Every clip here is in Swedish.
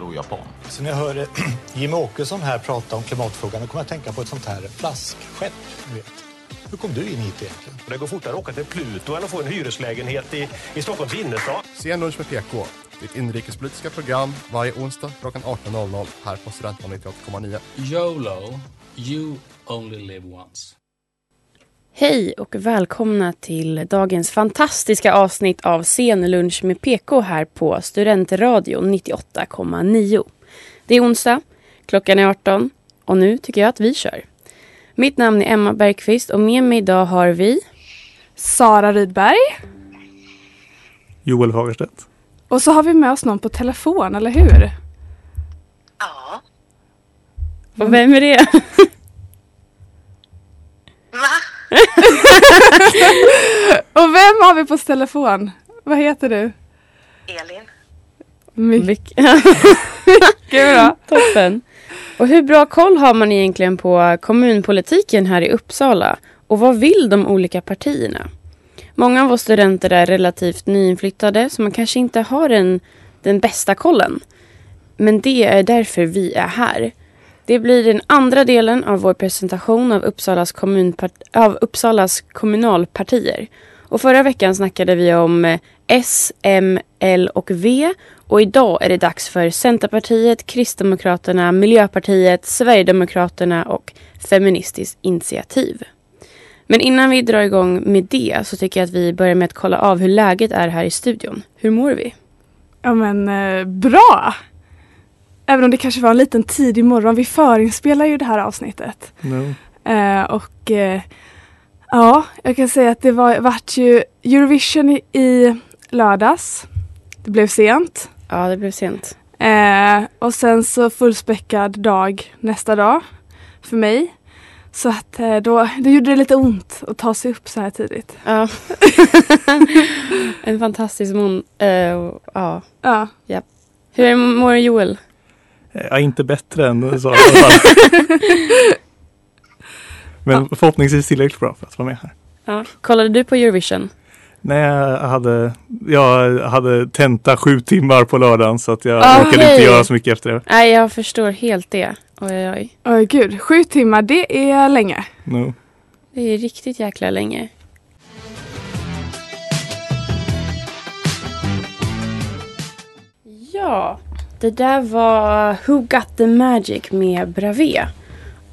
då japan? Så när jag hör eh, Jimmie Åkesson här prata om klimatfrågan då kommer jag att tänka på ett sånt här flaskskepp. Vet. Hur kom du in hit egentligen? Det går fortare att åka till Pluto än att få en hyreslägenhet i, i Stockholms innerstad. Sen lunch med PK. Ditt inrikespolitiska program varje onsdag klockan 18.00 här på Studentradion 98,9. YOLO, you only live once. Hej och välkomna till dagens fantastiska avsnitt av Scenlunch med PK här på Studentradion 98,9. Det är onsdag, klockan är 18 och nu tycker jag att vi kör. Mitt namn är Emma Bergqvist och med mig idag har vi Sara Rydberg. Joel Fagerstedt. Och så har vi med oss någon på telefon, eller hur? Ja. Och vem är det? Va? Och vem har vi på telefon? Vad heter du? Elin? Mycket bra. Toppen. Och hur bra koll har man egentligen på kommunpolitiken här i Uppsala? Och vad vill de olika partierna? Många av oss studenter är relativt nyinflyttade så man kanske inte har en, den bästa kollen. Men det är därför vi är här. Det blir den andra delen av vår presentation av Uppsalas, av Uppsalas kommunalpartier. Och förra veckan snackade vi om eh, S, M, L och V. Och idag är det dags för Centerpartiet, Kristdemokraterna, Miljöpartiet, Sverigedemokraterna och Feministiskt initiativ. Men innan vi drar igång med det så tycker jag att vi börjar med att kolla av hur läget är här i studion. Hur mår vi? Ja men eh, bra! Även om det kanske var en liten tidig morgon. Vi förinspelar ju det här avsnittet. No. Eh, och eh, ja, jag kan säga att det var, vart ju Eurovision i, i lördags. Det blev sent. Ja, det blev sent. Eh, och sen så fullspäckad dag nästa dag för mig. Så att eh, då, det gjorde det lite ont att ta sig upp så här tidigt. Ja. en fantastisk mon... eh, och- ja. Ja. Hur mår Joel? Ja, inte bättre än så i alla fall. Men förhoppningsvis tillräckligt bra för att vara med här. Ja. Kollade du på Eurovision? Nej, jag hade, jag hade tenta sju timmar på lördagen så att jag Ah, orkade okej. inte göra så mycket efter det. Nej, jag förstår helt det. Oj, oj, oj. Oj gud, sju timmar det är länge. No. Det är riktigt jäkla länge. Ja, det där var Who Got The Magic med Bravé.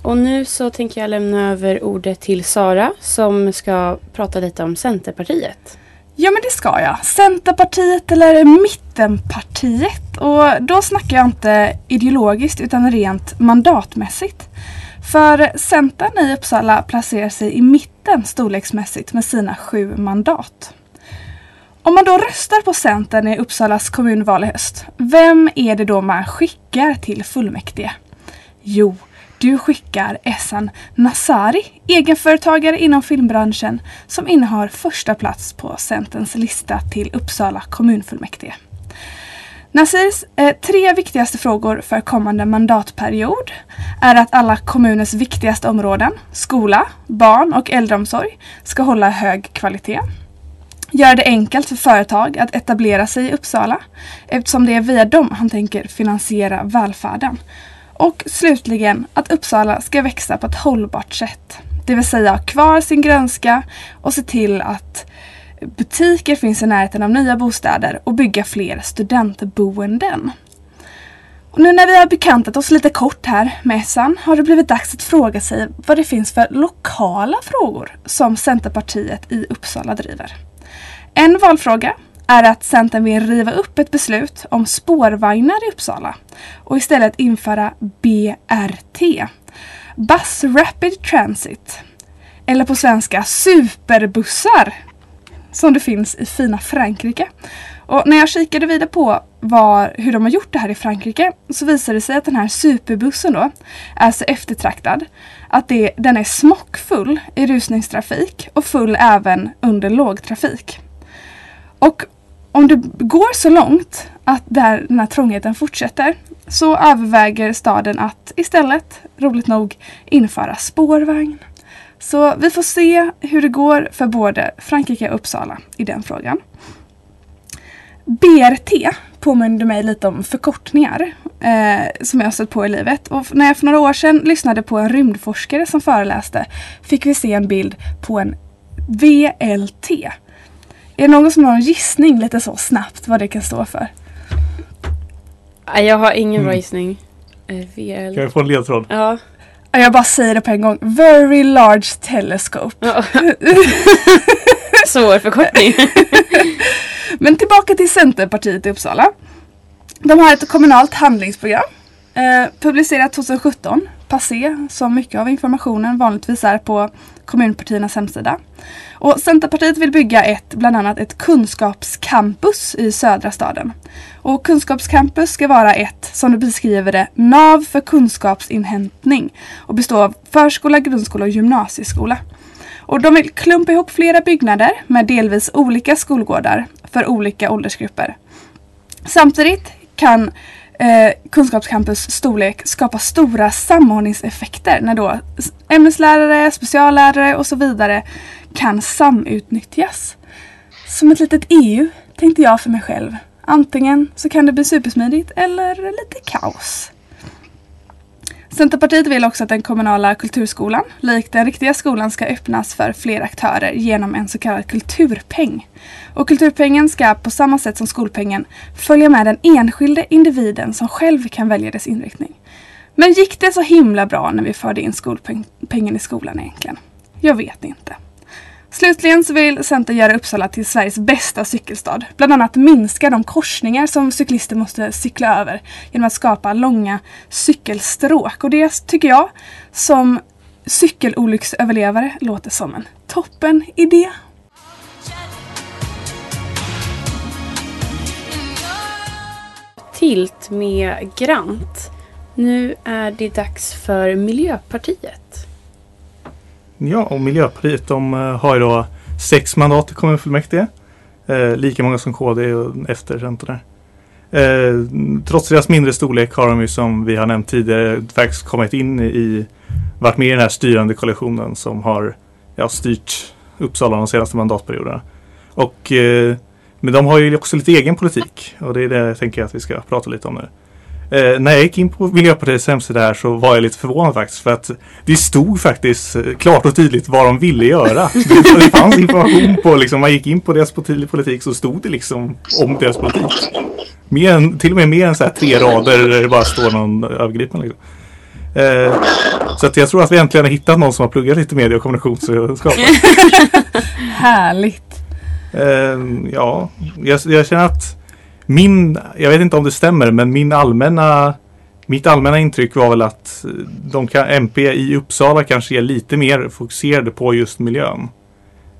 Och nu så tänker jag lämna över ordet till Sara som ska prata lite om Centerpartiet. Ja men det ska jag. Centerpartiet eller Mittenpartiet. Och då snackar jag inte ideologiskt utan rent mandatmässigt. För Centern i Uppsala placerar sig i mitten storleksmässigt med sina sju mandat. Om man då röstar på Centern i Uppsalas kommunval i höst, vem är det då man skickar till fullmäktige? Jo, du skickar Essan Nasari, egenföretagare inom filmbranschen, som innehar första plats på Centerns lista till Uppsala kommunfullmäktige. Nasirs eh, tre viktigaste frågor för kommande mandatperiod är att alla kommunens viktigaste områden, skola, barn och äldreomsorg, ska hålla hög kvalitet. Göra det enkelt för företag att etablera sig i Uppsala eftersom det är via dem han tänker finansiera välfärden. Och slutligen att Uppsala ska växa på ett hållbart sätt. Det vill säga ha kvar sin grönska och se till att butiker finns i närheten av nya bostäder och bygga fler studentboenden. Och nu när vi har bekantat oss lite kort här med Essan har det blivit dags att fråga sig vad det finns för lokala frågor som Centerpartiet i Uppsala driver. En valfråga är att Centern vill riva upp ett beslut om spårvagnar i Uppsala och istället införa BRT. Bus Rapid Transit. Eller på svenska superbussar. Som det finns i fina Frankrike. Och när jag kikade vidare på var, hur de har gjort det här i Frankrike så visade det sig att den här superbussen då är så eftertraktad att det, den är smockfull i rusningstrafik och full även under lågtrafik. Och om det går så långt att där den här trångheten fortsätter så överväger staden att istället, roligt nog, införa spårvagn. Så vi får se hur det går för både Frankrike och Uppsala i den frågan. BRT påminner mig lite om förkortningar eh, som jag har stött på i livet. Och när jag för några år sedan lyssnade på en rymdforskare som föreläste fick vi se en bild på en VLT. Är det någon som har en gissning lite så snabbt vad det kan stå för? Jag har ingen bra Mm. gissning. Eh, VL. Kan jag få en ledtråd? Ja. Ja, Jag bara säger det på en gång. Very large telescope. Ja. Svår förkortning. Men tillbaka till Centerpartiet i Uppsala. De har ett kommunalt handlingsprogram. Eh, publicerat 2017. Passé, som mycket av informationen vanligtvis är på kommunpartiernas hemsida. Och Centerpartiet vill bygga ett, bland annat ett kunskapscampus i södra staden. Och kunskapscampus ska vara ett, som du beskriver det, nav för kunskapsinhämtning och bestå av förskola, grundskola och gymnasieskola. Och de vill klumpa ihop flera byggnader med delvis olika skolgårdar för olika åldersgrupper. Samtidigt kan eh, Kunskapscampus storlek skapa stora samordningseffekter när då ämneslärare, speciallärare och så vidare kan samutnyttjas. Som ett litet EU tänkte jag för mig själv. Antingen så kan det bli supersmidigt eller lite kaos. Centerpartiet vill också att den kommunala kulturskolan, likt den riktiga skolan, ska öppnas för fler aktörer genom en så kallad kulturpeng. Och kulturpengen ska på samma sätt som skolpengen följa med den enskilde individen som själv kan välja dess inriktning. Men gick det så himla bra när vi förde in skolpengen i skolan egentligen? Jag vet inte. Slutligen så vill Centern göra Uppsala till Sveriges bästa cykelstad. Bland annat minska de korsningar som cyklister måste cykla över genom att skapa långa cykelstråk. Och det tycker jag som cykelolycksöverlevare låter som en toppen idé. Tilt med Grant. Nu är det dags för Miljöpartiet. Ja, och Miljöpartiet de eh, har ju då sex mandat i kommunfullmäktige. Eh, lika många som KD och efter Centern. Eh, trots deras mindre storlek har de ju som vi har nämnt tidigare faktiskt kommit in i, varit med i den här styrande koalitionen som har ja, styrt Uppsala de senaste mandatperioderna. Och, eh, men de har ju också lite egen politik och det är det jag tänker att vi ska prata lite om nu. Eh, när jag gick in på Miljöpartiets hemsida här så var jag lite förvånad faktiskt för att det stod faktiskt eh, klart och tydligt vad de ville göra. Det, det fanns information på, liksom, man gick in på deras poli- politik så stod det liksom om deras politik. Mer än, till och med mer än så här tre rader där det bara står någon övergripande. Liksom. Eh, så att jag tror att vi äntligen har hittat någon som har pluggat lite media och kommunikationsvetenskap. Härligt! Eh, ja, jag, jag känner att min, jag vet inte om det stämmer, men min allmänna, mitt allmänna intryck var väl att eh, de kan, MP i Uppsala kanske är lite mer fokuserade på just miljön.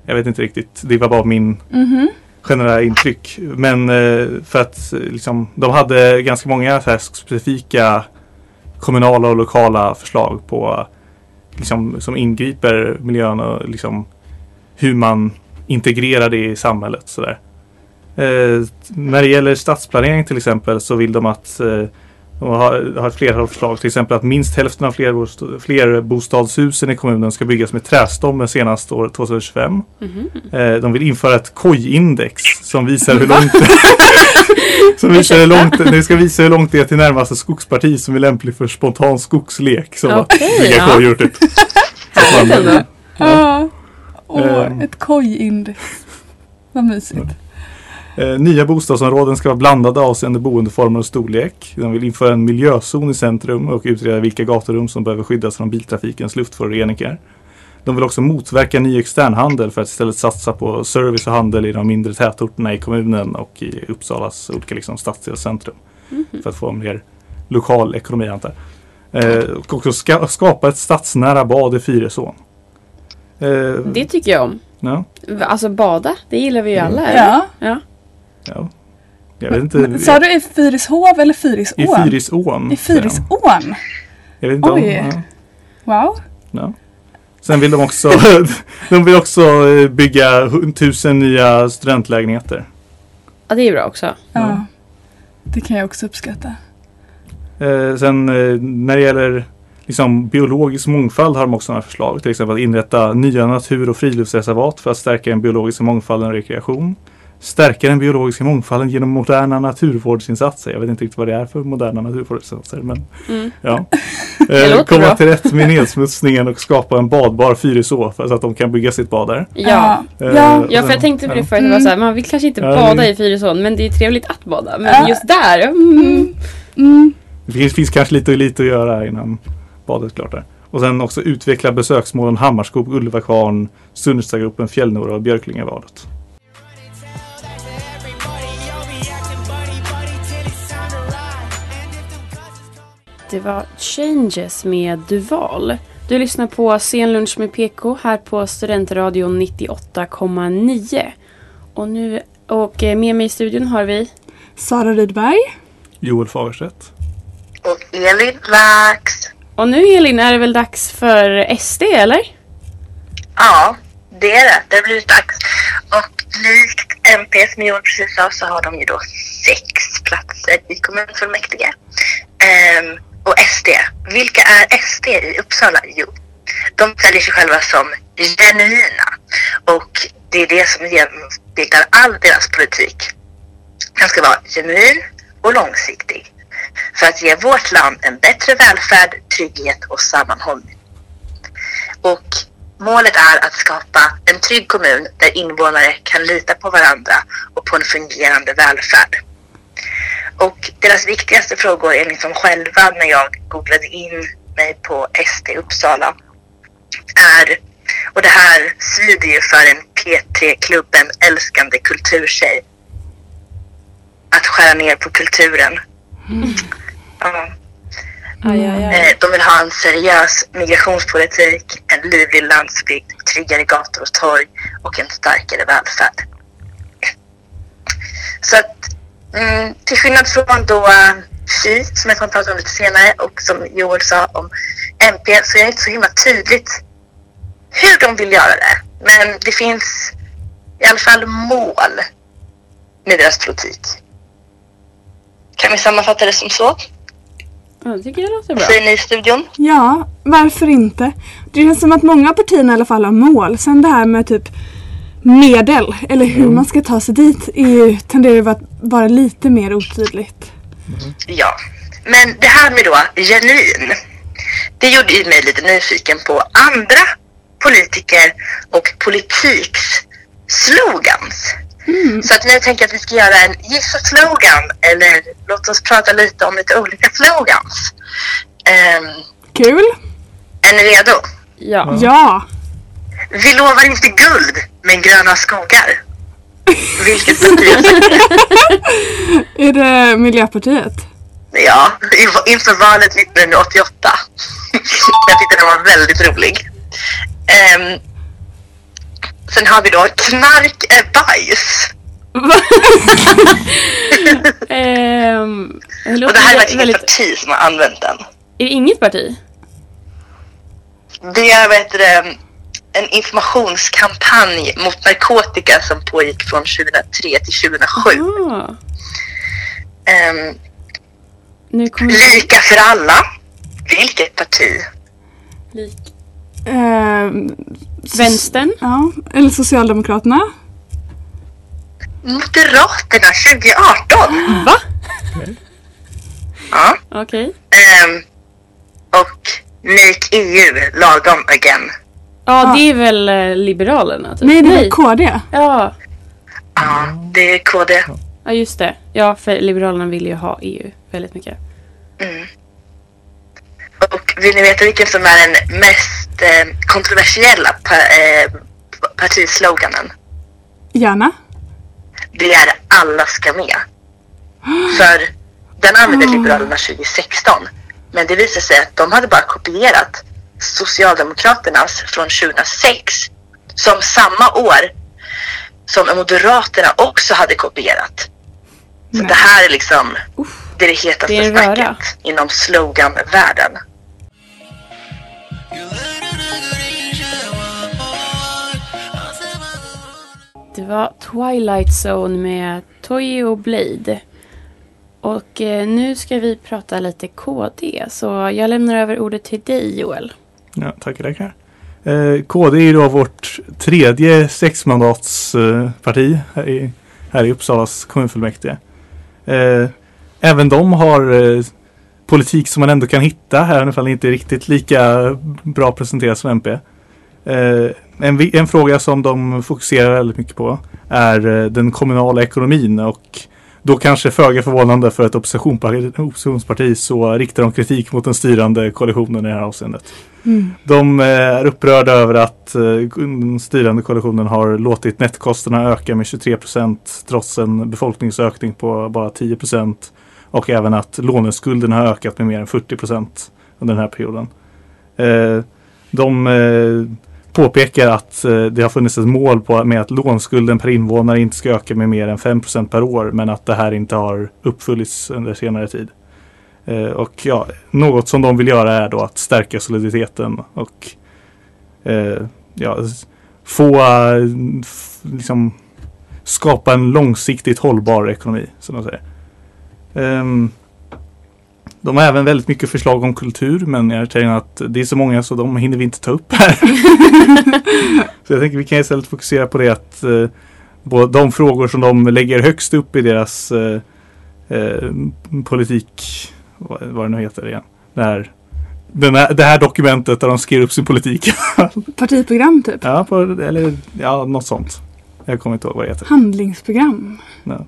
Jag vet inte riktigt, det var bara min Mhm. generella intryck. Men eh, för att eh, liksom, de hade ganska många så här specifika kommunala och lokala förslag på liksom, som ingriper miljön och liksom, hur man integrerar det i samhället. Sådär. Eh, när det gäller stadsplanering till exempel så vill de att eh, de har, har ett flertal förslag. Till exempel att minst hälften av flerbost- flerbostadshusen i kommunen ska byggas med trästommen senast år 2025. Mhm. Eh, de vill införa ett koj-index som visar hur långt som visar hur långt, det ska visa hur långt det är till närmaste skogsparti som är lämplig för spontan skogslek. Som att Okej, bygga ja. kojor typ. Att man- Ja. Åh, Ehm. ett kojindex. Vad mysigt. Eh, nya bostadsområden ska vara blandade avseende boendeformer och storlek. De vill införa en miljözon i centrum och utreda vilka gaturum som behöver skyddas från biltrafikens luftföroreningar. De vill också motverka ny externhandel för att istället satsa på service och handel i de mindre tätorterna i kommunen och i Uppsalas olika liksom, stadsdelscentrum. Mhm. För att få en mer lokal ekonomi antar jag. eh, Och också ska, skapa ett stadsnära bad i Fyrisån. Eh, Det tycker jag om. ja. Alltså bada, det gillar vi ju alla. Ja. eller? ja. Ja. Jag vet inte. Sa du i Fyrishov eller Fyrisån? I Fyrisån. I Fyrisån? Jag vet inte om... Oj. Ja. Wow. Ja. Sen vill de också, de vill också eh, bygga tusen nya studentlägenheter. Ja, det är bra också. Ja. Det kan jag också uppskatta. Eh, sen eh, när det gäller liksom, biologisk mångfald har de också några förslag. Till exempel att inrätta nya natur och friluftsreservat för att stärka den biologiska mångfalden och rekreation. Stärka den biologiska mångfalden genom moderna naturvårdsinsatser. Jag vet inte riktigt vad det är för moderna naturvårdsinsatser. Men, Mm. ja. Eh, komma bra. till rätt med nedsmutsningen och skapa en badbar Fyriså så att de kan bygga sitt bad där. Ja. Eh, Ja, och ja, för jag tänkte på det förut. Här, man vill kanske inte Ja, det- bada i Fyrisån, men det är trevligt att bada. Men Ja. just där, mm. Det finns, finns kanske lite, lite att göra innan badet är klart där. Och sen också utveckla besöksmålen Hammarskog, Ulvakvarn, Sundstagropen, Fjällnora och Björklingevadet. Det var Changes med Duval. Du lyssnar på Scenlunch med PK här på Studentradion 98,9. Och nu, och eh, med mig i studion har vi Sara Rydberg. Joel Fagerstedt. Och Elin Vax. Och nu Elin är det väl dags för SD eller? Ja, det är det. Det blivit dags. Och likt MP som Joel precis sa så har de ju då sex platser i kommunfullmäktige. Ehm, och SD. Vilka är SD i Uppsala? Jo, de säljer sig själva som genuina. Och det är det som genomspeglar all deras politik. Den ska vara genuin och långsiktig. För att ge vårt land en bättre välfärd, trygghet och sammanhållning. Och målet är att skapa en trygg kommun där invånare kan lita på varandra och på en fungerande välfärd. Och deras viktigaste frågor enligt dem själva när jag googlade in mig på SD Uppsala är, och det här svider ju för en P3-klubben älskande kulturtjej, att skära ner på kulturen. Ja. Eh, De vill ha en seriös migrationspolitik, en livlig landsbygd, tryggare gator och torg och en starkare välfärd. Så att mm, till skillnad från då eh, Fi, som jag kommer prata om lite senare och som Joel sa om MP så är det inte så himla tydligt hur de vill göra det. Men det finns i alla fall mål med deras politik. Kan vi sammanfatta det som så? Ja, det tycker jag låter bra. Säger ni i studion? Ja, varför inte? Det känns som att många partierna i alla fall har mål. Sen det här med typ medel, eller hur man ska ta sig dit, är ju, tenderar ju att vara lite mer otydligt. Ja, men det här med då genuin. Det gjorde ju mig lite nyfiken på andra politiker och politiks slogans. Så att nu tänker jag att vi ska göra en gissa slogan eller låt oss prata lite om lite olika slogans. Um, Kul! är ni redo? Ja. Ja! Vi lovar inte guld, men gröna skogar. Vilket parti? Är det Miljöpartiet? Ja, inför valet 1988. Jag tyckte den var väldigt rolig. Ehm, sen har vi då knark är bajs. Ehm, det Och det här är faktiskt väldigt... inget parti som har använt den. Är det inget parti? Det är vad heter det, en informationskampanj mot narkotika som pågick från 2003 till 2007. Ah, Ehm, nu kommer lika för alla. Vilket parti? Lik. Ehm, Vänstern? Ja, eller Socialdemokraterna? Moderaterna 2018. Va? Ja. Okej. Ehm, och Make EU lagom again. Ja, det är väl eh, Liberalerna? Typ. Nej, det är KD. Ja. Ja, det är KD. ja, just det. Ja, för Liberalerna vill ju ha EU väldigt mycket. Mm. Och vill ni veta vilken som är den mest eh, kontroversiella pa eh, partisloganen? Gärna. Det är alla ska med. För den använde Liberalerna 2016. Men det visade sig att de hade bara kopierat Socialdemokraternas från 2006. Som samma år som Moderaterna också hade kopierat. Så det här är liksom det, är det hetaste Det snacket röra. inom sloganvärlden. Det var Twilight Zone med Toyo Blade. Och eh, nu ska vi prata lite KD. Så jag lämnar över ordet till dig Joel. Ja, tackar, tackar. Eh, KD är ju då vårt tredje sexmandatsparti här, i, här i Uppsalas kommunfullmäktige. Eh, även de har eh, politik som man ändå kan hitta här, i alla fall inte riktigt lika bra presenterat som MP. Eh, en, en fråga som de fokuserar väldigt mycket på är eh, den kommunala ekonomin och då kanske föga förvånande för ett oppositionsparti, oppositionsparti så riktar de kritik mot den styrande koalitionen i det här avseendet. Mm. De eh, är upprörda över att eh, den styrande koalitionen har låtit nettkostnaderna öka med 23 procent trots en befolkningsökning på bara 10 procent och även att låneskulderna har ökat med mer än 40 procent under den här perioden. Eh, De påpekar att eh, det har funnits ett mål på, med att lånskulden per invånare inte ska öka med mer än 5 procent per år men att det här inte har uppfyllts under senare tid. Eh, och ja, något som de vill göra är då att stärka soliditeten och eh, ja, få eh, liksom skapa en långsiktigt hållbar ekonomi som de säger. Ehm, de har även väldigt mycket förslag om kultur men jag känner att det är så många så de hinner vi inte ta upp här. så jag tänker vi kan istället fokusera på det att eh, de frågor som de lägger högst upp i deras eh, eh, politik, vad, vad det nu heter igen. Det här, den här, det här dokumentet där de skriver upp sin politik. Partiprogram typ. ja, på, eller ja, något sånt. Jag kommer inte ihåg vad det heter. Handlingsprogram. Ja.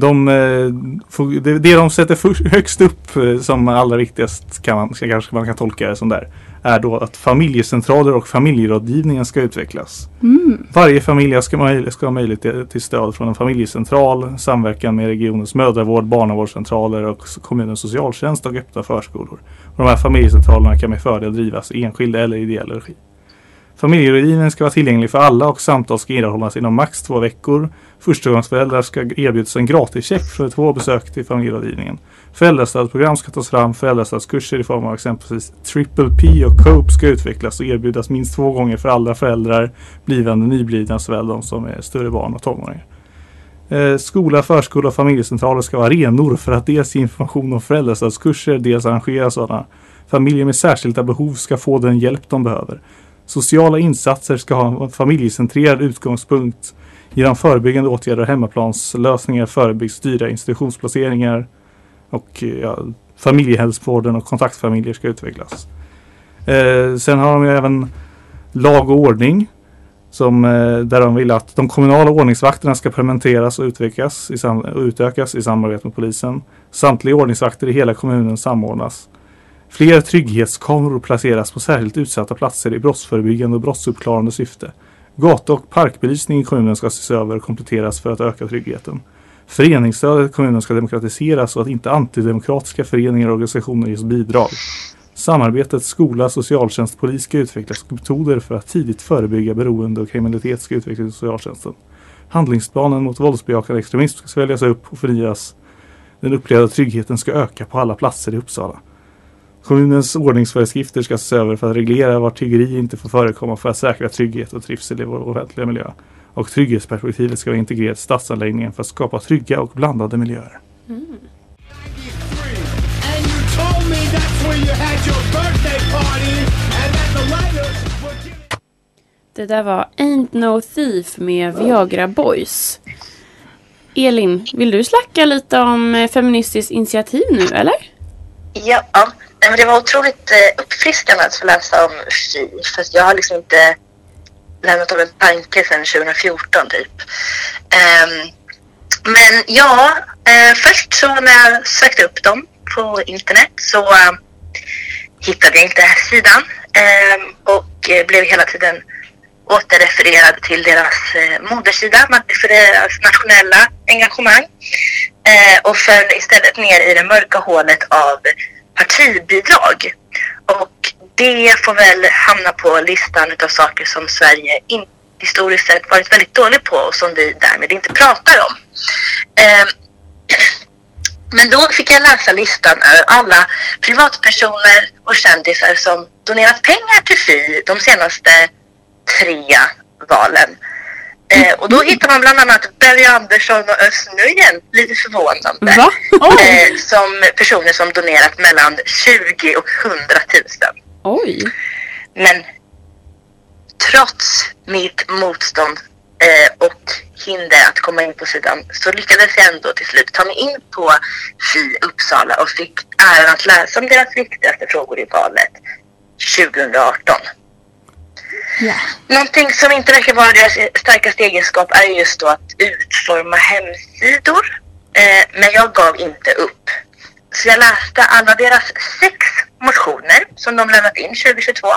De, eh, det, de sätter högst upp eh, som allra viktigast kan man, kanske man kan tolka det som där. Är då att familjecentraler och familjerådgivningen ska utvecklas. Mm. Varje familj ska, ska ha möjlighet till, stöd från en familjecentral, samverkan med regionens mödravård, barnavårdscentraler och kommunens socialtjänst och öppna förskolor. Och de här familjecentralerna kan med fördel drivas i enskild eller ideell regi. Familjerådgivningen ska vara tillgänglig för alla och samtal ska erhållas inom max två veckor. Förstagångsföräldrar ska erbjudas en gratischeck för två besök till familjerådgivningen. Föräldrastödsprogram ska tas fram, föräldrastödskurser i form av exempelvis Triple P och COPE ska utvecklas och erbjudas minst två gånger för alla föräldrar, blivande, nyblivna såväl de som är större barn och tonåringar. Eh, skola, förskola och familjecentraler ska vara arenor för att dels ge information om föräldrastödskurser, dels arrangera sådana. Familjer med särskilda behov ska få den hjälp de behöver. Sociala insatser ska ha en familjecentrerad utgångspunkt. Genom förebyggande åtgärder och hemmaplanslösningar förebyggs dyra institutionsplaceringar. Och eh, ja, familjehälsovården och kontaktfamiljer ska utvecklas. Eh, sen har de ju även lag och ordning. Som, eh, där de vill att de kommunala ordningsvakterna ska permanentas och utvecklas i sam- och utökas i samarbete med polisen. Samtliga ordningsvakter i hela kommunen samordnas. Fler trygghetskameror placeras på särskilt utsatta platser i brottsförebyggande och brottsuppklarande syfte. Gata och parkbelysning i kommunen ska ses över och kompletteras för att öka tryggheten. Föreningsstödet i kommunen ska demokratiseras så att inte antidemokratiska föreningar och organisationer ges bidrag. Samarbetet skola, socialtjänst, polis ska utvecklas och metoder för att tidigt förebygga beroende och kriminalitet ska utvecklas i socialtjänsten. Handlingsplanen mot våldsbejakande extremism ska följas upp och förnyas. Den upplevda tryggheten ska öka på alla platser i Uppsala. Kommunens ordningsföreskrifter ska ses över för att reglera var tiggeri inte får förekomma för att säkra trygghet och trivsel i vår offentliga miljö. Och trygghetsperspektivet ska vara integrerat i stadsanläggningen för att skapa trygga och blandade miljöer. Giving Det där var Ain't No Thief med Viagra Boys. Elin, vill du snacka lite om eh, Feministiskt initiativ nu eller? Ja, men det var otroligt eh, uppfriskande att få läsa om FI. För jag har liksom inte lämnat av en tanke sedan 2014 typ. Ehm, men ja, eh, först så när jag sökte upp dem på internet så eh, hittade jag inte sidan. Ehm, och blev hela tiden återrefererad till deras modersida, deras alltså nationella engagemang. Eh, och föll istället ner i det mörka hålet av partibidrag. Och det får väl hamna på listan av saker som Sverige in, historiskt sett varit väldigt dålig på och som vi därmed inte pratar om. Eh, Men då fick jag läsa listan över alla privatpersoner och kändisar som donerat pengar till Fi de senaste tre valen. Eh, och då hittar man bland annat Börje Andersson och Özz Nujen, lite förvånande. Va? Eh, som personer som donerat mellan 20 och 100 000. Oj. Men trots mitt motstånd eh, och hinder att komma in på sidan så lyckades jag ändå till slut ta mig in på FI Uppsala och fick äran att läsa om deras viktigaste frågor i valet 2018. Yeah. Någonting som inte verkar vara deras starkaste egenskap är just då att utforma hemsidor. Eh, men jag gav inte upp. Så jag läste alla deras sex motioner som de lämnat in 2022.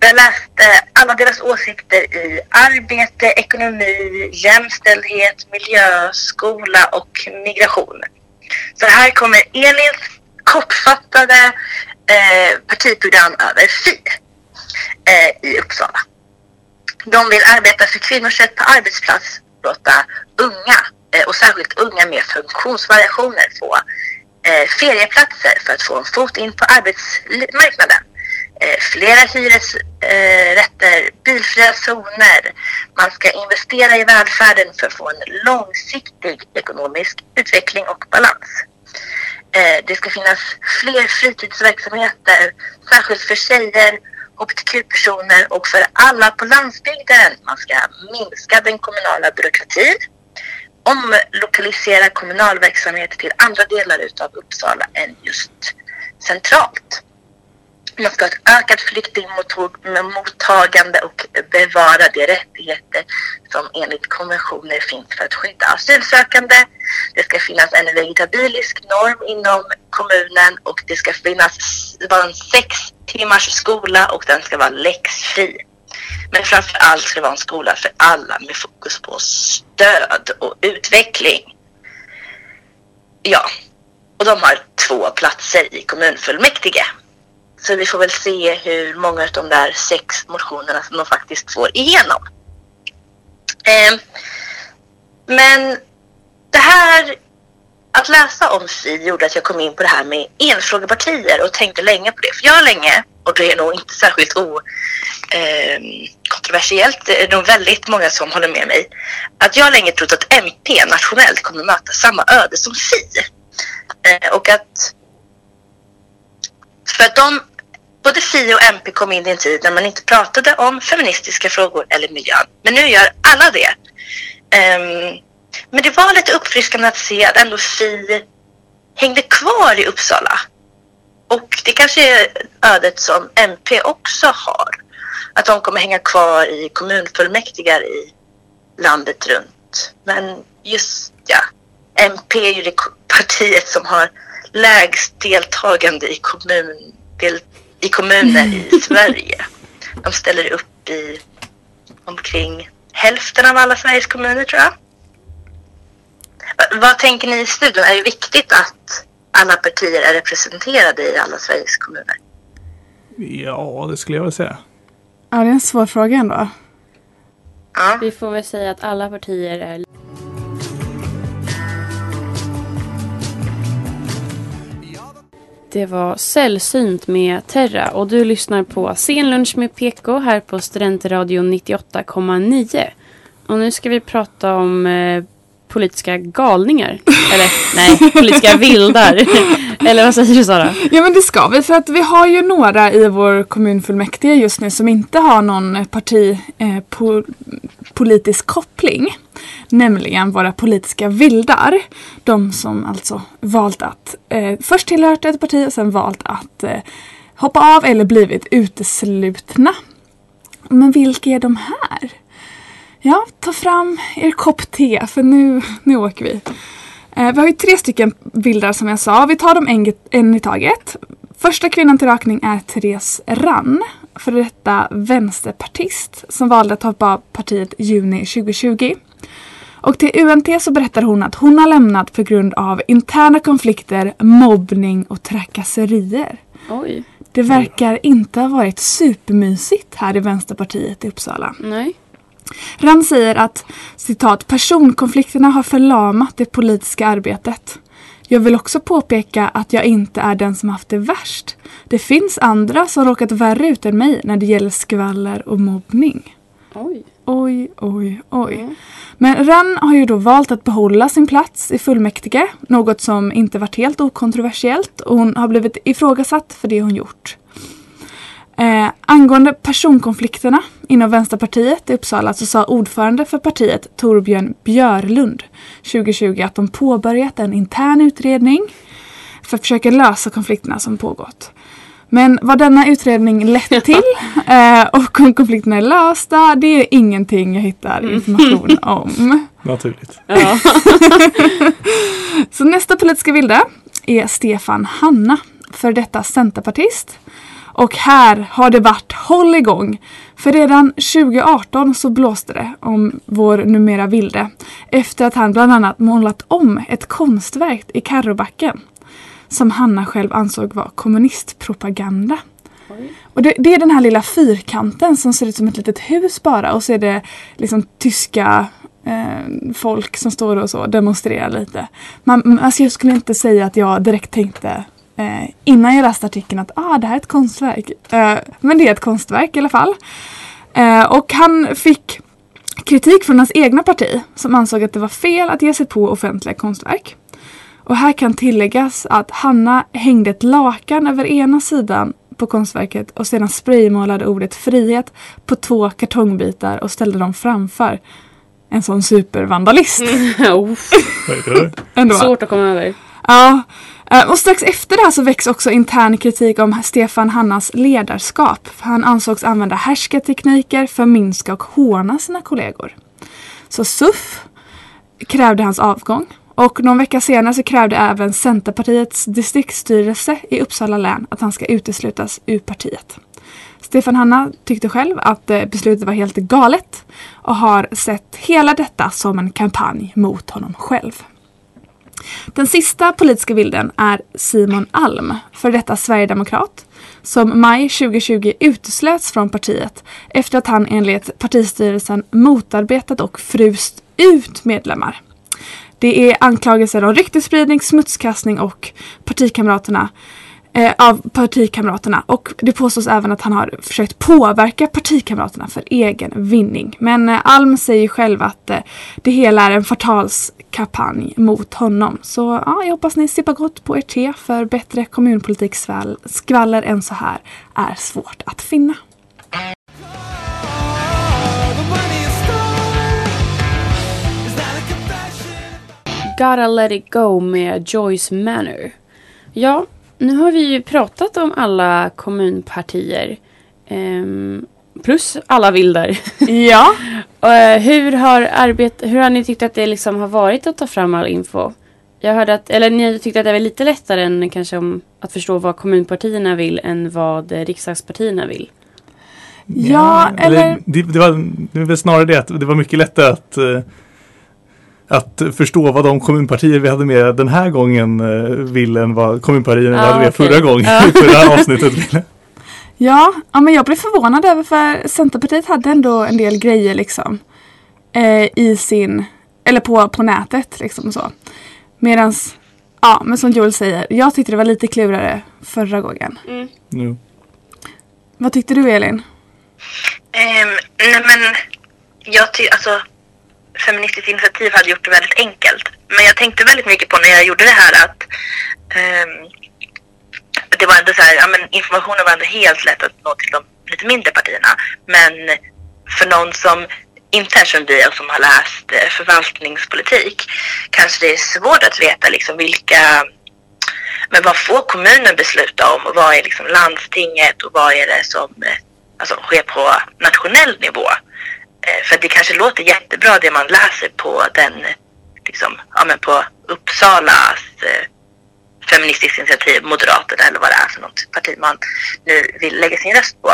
Jag läste alla deras åsikter i arbete, ekonomi, jämställdhet, miljö, skola och migration. Så här kommer Elins kortfattade eh, partiprogram över FI eh, i Uppsala. De vill arbeta för kvinnors rätt på arbetsplats, låta unga eh, och särskilt unga med funktionsvariationer få eh, ferieplatser för att få en fot in på arbetsmarknaden. Eh, flera hyresrätter, eh, bilfria zoner. Man ska investera i välfärden för att få en långsiktig ekonomisk utveckling och balans. Eh, det ska finnas fler fritidsverksamheter, särskilt för tjejer, hbtq-personer och för alla på landsbygden. Man ska minska den kommunala byråkratin, omlokalisera kommunal verksamhet till andra delar utav Uppsala än just centralt. Man ska ha ett ökat flyktingmottagande och bevara de rättigheter som enligt konventioner finns för att skydda asylsökande. Det ska finnas en vegetabilisk norm inom kommunen och det ska finnas vara en sex timmars skola och den ska vara läxfri. Men framför allt ska det vara en skola för alla med fokus på stöd och utveckling. Ja, och de har två platser i kommunfullmäktige. Så vi får väl se hur många av de där sex motionerna som de faktiskt får igenom. Eh, men det här, att läsa om FI gjorde att jag kom in på det här med enfrågepartier och tänkte länge på det. För jag har länge, och det är nog inte särskilt o, eh, kontroversiellt, det är nog väldigt många som håller med mig, att jag har länge trott att MP nationellt kommer möta samma öde som FI. Eh, och att för att de, både Fi och MP kom in i en tid när man inte pratade om feministiska frågor eller miljön. Men nu gör alla det. Um, men det var lite uppfriskande att se att ändå Fi hängde kvar i Uppsala. Och det kanske är ödet som MP också har. Att de kommer hänga kvar i kommunfullmäktige i landet runt. Men just ja, MP är ju det partiet som har lägst deltagande i, kommundeltagande i kommuner i Sverige. De ställer upp i omkring hälften av alla Sveriges kommuner tror jag. Vad tänker ni i studion? Är det viktigt att alla partier är representerade i alla Sveriges kommuner? Ja, det skulle jag väl säga. Ja, det är en svår fråga ändå. Ja. Vi får väl säga att alla partier är Det var sällsynt med Terra och du lyssnar på Scenlunch med PK här på Studentradion 98,9. Och nu ska vi prata om eh, politiska galningar. Eller nej, politiska vildar. Eller vad säger du Sara? Ja men det ska vi för att vi har ju några i vår kommunfullmäktige just nu som inte har någon parti, eh, po politisk koppling. Nämligen våra politiska vildar. De som alltså valt att eh, först tillhört ett parti och sen valt att eh, hoppa av eller blivit uteslutna. Men vilka är de här? Ja, ta fram er kopp te för nu, nu åker vi. Eh, vi har ju tre stycken vildar som jag sa. Vi tar dem en, en i taget. Första kvinnan till rakning är Therese Rann, för detta vänsterpartist som valde att hoppa av partiet juni 2020. Och till UNT så berättar hon att hon har lämnat på grund av interna konflikter, mobbning och trakasserier. Oj. Det verkar inte ha varit supermysigt här i Vänsterpartiet i Uppsala. Nej. Rand säger att citat personkonflikterna har förlamat det politiska arbetet. Jag vill också påpeka att jag inte är den som haft det värst. Det finns andra som råkat värre ut än mig när det gäller skvaller och mobbning. Oj. Oj, oj, oj. Men Rann har ju då valt att behålla sin plats i fullmäktige. Något som inte varit helt okontroversiellt och hon har blivit ifrågasatt för det hon gjort. Eh, angående personkonflikterna inom Vänsterpartiet i Uppsala så sa ordförande för partiet Torbjörn Björlund 2020 att de påbörjat en intern utredning för att försöka lösa konflikterna som pågått. Men vad denna utredning lett till eh, och om konflikterna är lösta det är ingenting jag hittar information om. Naturligt. Så nästa politiska vilde är Stefan Hanna, för detta centerpartist. Och här har det varit håll igång. För redan 2018 så blåste det om vår numera vilde efter att han bland annat målat om ett konstverk i Karrobacken som Hanna själv ansåg var kommunistpropaganda. Och det, det är den här lilla fyrkanten som ser ut som ett litet hus bara och så är det liksom tyska eh, folk som står och så demonstrerar lite. Man, alltså jag skulle inte säga att jag direkt tänkte eh, innan jag läste artikeln att ah, det här är ett konstverk. Eh, men det är ett konstverk i alla fall. Eh, och han fick kritik från hans egna parti som ansåg att det var fel att ge sig på offentliga konstverk. Och här kan tilläggas att Hanna hängde ett lakan över ena sidan på konstverket och sedan spraymålade ordet frihet på två kartongbitar och ställde dem framför. En sån supervandalist. Ändå. Svårt att komma över. Ja, Eh, och strax efter det här så väcks också intern kritik om Stefan Hannas ledarskap. För han ansågs använda härskartekniker, förminska och håna sina kollegor. Så SUF krävde hans avgång. Och någon vecka senare så krävde även Centerpartiets distriktsstyrelse i Uppsala län att han ska uteslutas ur partiet. Stefan Hanna tyckte själv att eh, beslutet var helt galet och har sett hela detta som en kampanj mot honom själv. Den sista politiska bilden är Simon Alm, för detta sverigedemokrat, som maj 2020 uteslöts från partiet efter att han enligt partistyrelsen motarbetat och frust ut medlemmar. Det är anklagelser om ryktesspridning, smutskastning och partikamraterna eh, av partikamraterna och det påstås även att han har försökt påverka partikamraterna för egen vinning. Men eh, Alm säger själv att eh, det hela är en förtalskampanj mot honom. Så ja, jag hoppas ni sippar gott på ert te för bättre kommunpolitikskvaller än så här är svårt att finna. Gotta let it go med Joyce Manor. Ja, nu har vi ju pratat om alla kommunpartier. Ehm, plus alla vilder. Ja. Eh, hur, har arbet, hur har ni tyckt att det liksom har varit att ta fram all info? Jag hörde att, eller ni tyckte att det var lite lättare än kanske om att förstå vad kommunpartierna vill än vad riksdagspartierna vill. Ja, eller... Det, det, var, det var snarare det att det var mycket lättare att eh, att förstå vad de kommunpartier vi hade med den här gången eh, vill än vad kommunpartierna vi Ah, hade med okej. förra gången. Ja. för det här avsnittet ville. Ja, ja, men jag blev förvånad över för Centerpartiet hade ändå en del grejer liksom. Eh, I sin, eller på, på nätet liksom så. Medans, ja men som Joel säger, jag tyckte det var lite klurigare förra gången. Nu. Vad tyckte du Elin? Ehm, nej men, jag tycker alltså Feministiskt initiativ hade gjort det väldigt enkelt. Men jag tänkte väldigt mycket på när jag gjorde det här att um, det var ändå så här, ja, men informationen var ändå helt lätt att nå till de lite mindre partierna. Men för någon som inte är som vi och som har läst eh, förvaltningspolitik kanske det är svårt att veta liksom vilka men vad får kommunen besluta om och vad är liksom landstinget och vad är det som eh, alltså, sker på nationell nivå? Eh, För det kanske låter jättebra det man läser på den, liksom, ja men på Uppsalas eh, Feministiskt initiativ, Moderaterna eller vad det är för något parti man nu vill lägga sin röst på.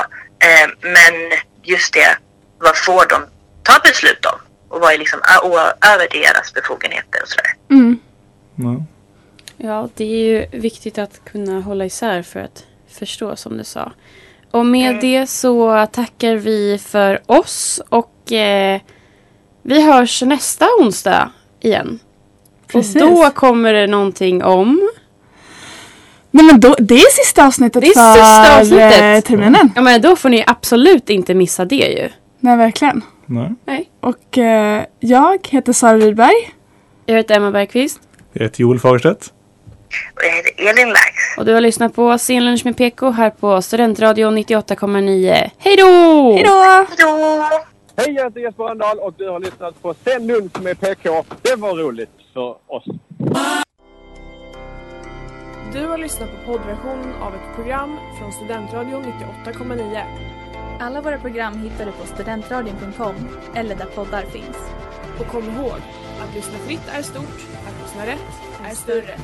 Eh, Men just det, vad får de ta beslut om? Och vad är liksom ö- över deras befogenheter och sådär. Mm. Ja. Ja, det är ju viktigt att kunna hålla isär för att förstå som du sa. Och med det så tackar vi för oss och eh, vi hörs nästa onsdag igen. Precis. Och då kommer det någonting om... Nej men då, det är sista avsnittet Det är för sista eh, avsnittet. terminen. Ja men då får ni absolut inte missa det ju. Nej verkligen. Nej. Nej. Och eh, jag heter Sara Rydberg. Jag heter Emma Bergqvist. Jag heter Joel Fagerstedt. Och jag heter Elin Lax. Och du har lyssnat på Scenlunch med PK här på Studentradion 98,9. Hej då! Hej då! Hej, jag heter Jesper Rönndahl och du har lyssnat på Sen lunch med PK. Det var roligt för oss. Du har lyssnat på poddversionen av ett program från Studentradion 98,9. Alla våra program hittar du på studentradion.com eller där poddar finns. Och kom ihåg, att lyssna fritt är stort, att lyssna rätt är större.